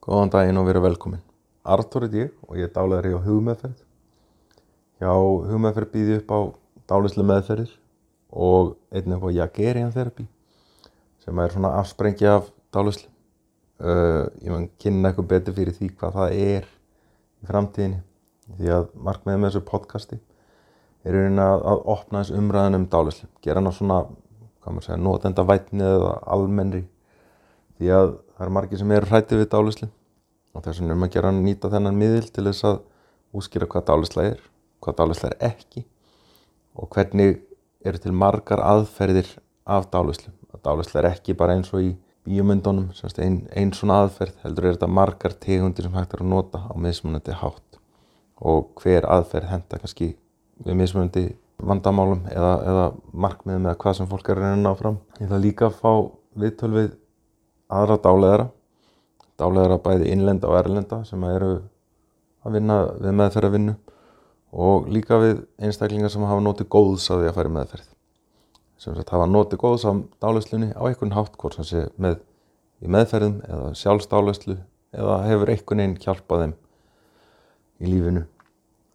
Góðan daginn og verið velkomin. Artur er ég og ég er dálæðari á hugmeðferð. Hjá hugmeðferð býði upp á dálæslu meðferðir og einnig upp á Jagerian therapy sem er svona afsprengi af dálæslu. Uh, ég mann kynna eitthvað betur fyrir því hvað það er í framtíðinni því að markmiðið með þessu podcasti er raunin að, að opna þessu umræðin um dálæslu. Gera hana svona, hvað maður segja, notenda vætni eða almennri því að það er margir sem eru hrættið við dálæslu og þess vegna um að gera nýta þennan miðil til þess að úskýra hvað dálæsla er, hvað dálæsla er ekki og hvernig eru til margar aðferðir af dálæslu. Að dálæsla er ekki bara eins og í bíomundunum, einn ein svona aðferð, heldur er þetta margar tegundir sem hægt er að nota á mismunandi hátt og hver aðferð henda kannski við mismunandi vandamálum eða, eða markmiðum eða hvað sem fólk er að reyna ná fram. Ég ætla líka að fá viðtöl við aðra dálæðara, dálæðara bæði innlenda og erlenda sem eru að vinna við meðferðavinnu og líka við einstaklingar sem hafa notið góðs að því að fara í meðferð. Sem sagt hafa notið góðs á dálæslunni á einhvern hátt, hvort sem sé með í meðferðum eða sjálfsdálæslu eða hefur einhvern veginn hjálpað þeim í lífinu.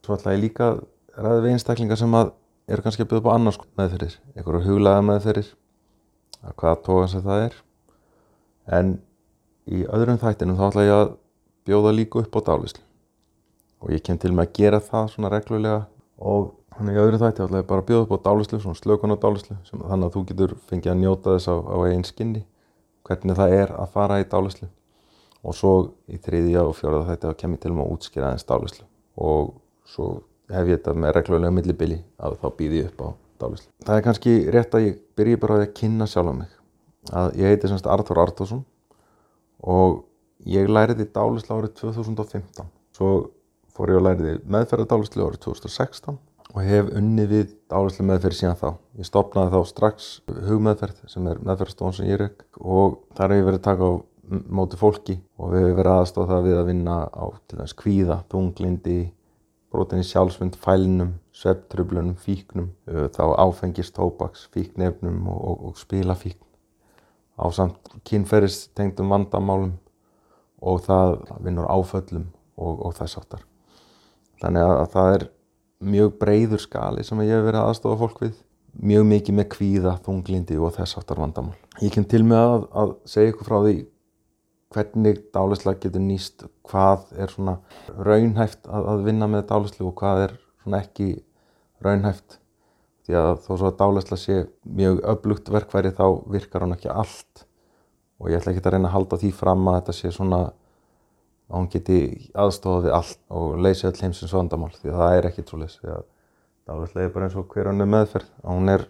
Svo ætla ég líka að ræða við einstaklingar sem að eru kannski að byrja upp á annars meðferðir, einhverju huglega meðferðir, að hvaða tókan sem það er en í öðrum þættinum þá ætla ég að bjóða líka upp á dálislu og ég kem til með að gera það svona reglulega. Og þannig í öðrum þætti ætla ég bara að bjóða upp á dálislu svona slökun á dálislu þannig að þú getur fengið að njóta þess á, á einn skinni hvernig það er að fara í dálislu og svo í þriðja og fjóraða þætti þá kem ég til með að útskýra aðeins dálislu og svo hef ég þetta með reglulega millibili að þá býði ég upp á dálislu. Það er kannski rétt að ég byrji bara að kynna sjálf á mig að ég heiti semst Artur Artursson og ég læriði dálislu árið 2015 svo fór ég að læriði meðferðardálislu árið 2016 og hef unni við dálislu meðferð síðan þá. Ég stopnaði þá strax hugmeðferð sem er meðferðarstofan sem ég er og þar hef ég verið að taka á móti fólki og við hefur verið aðstáð það við að vinna á til dæmis kvíða, tunglindi brotin í sjálfsmynd, fælnum, svepptröflunum, fíknum, þá áfengist, tópaks, fíknefnum og, og, og spilafíkn á samt kynferðistengdum vandamálum og það vinnur áföllum og, og þess áttar. Þannig að, að það er mjög breyður skali sem ég hef verið aðstofa fólk við, mjög mikið með kvíða, þunglindi og þess áttar vandamál. Ég kem til með að, að segja ykkur frá því hvernig dálisla getur nýst, hvað er svona raunhæft að, að vinna með dálislu og hvað er svona ekki raunhæft því að þó svo að dálisla sé mjög öflugt verkværi þá virkar hann ekki allt og ég ætla ekki að reyna að halda því fram að þetta sé svona að hún geti aðstofað við allt og leysi all heimsins vandamál því að það er ekki trúleis því að dálisla er bara eins og hver annu meðferð að hún er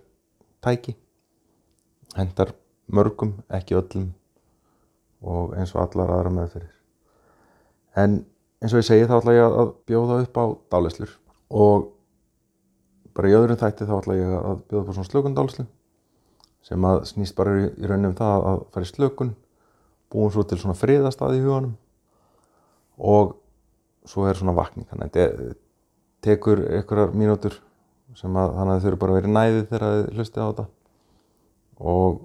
tæki hendar mörgum, ekki öllum og eins og allar aðra meðferðir. En eins og ég segi þá ætla ég að bjóða upp á dálislur og bara í öðrum þætti þá ætla ég að bjóða upp á svona slökundálislu sem að snýst bara í raunum það að fara í slökun, búin svo til svona friðastað í huganum og svo er svona vakning. Þannig að þetta tekur einhverjar mínútur sem að þannig að þau eru bara verið næðið þegar þið hlustið á þetta og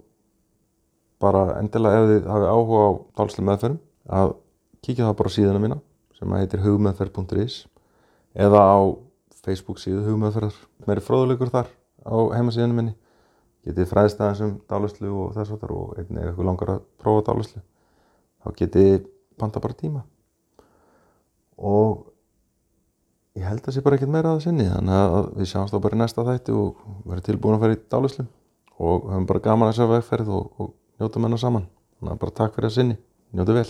bara endilega ef þið hafið áhuga á dálslega meðferðum að kíkja það bara á síðuna mína sem heitir hugmeðferð.is eða á Facebook síðu hugmeðferðar meiri fróðuleikur þar á heimasíðunum minni getið fræðist aðeins um dálislu og þess að það og einnig ef ykkur langar að prófa dálislu þá getið panta bara tíma og ég held að það sé bara ekkert meira að það sinni þannig að við sjáumst þá bara í næsta þætti og verðum tilbúin að fara í dálislu og höfum bara gaman að sjá vegferð og, og njóta menna saman. Þannig að bara takk fyrir að sinni. Njóta vel.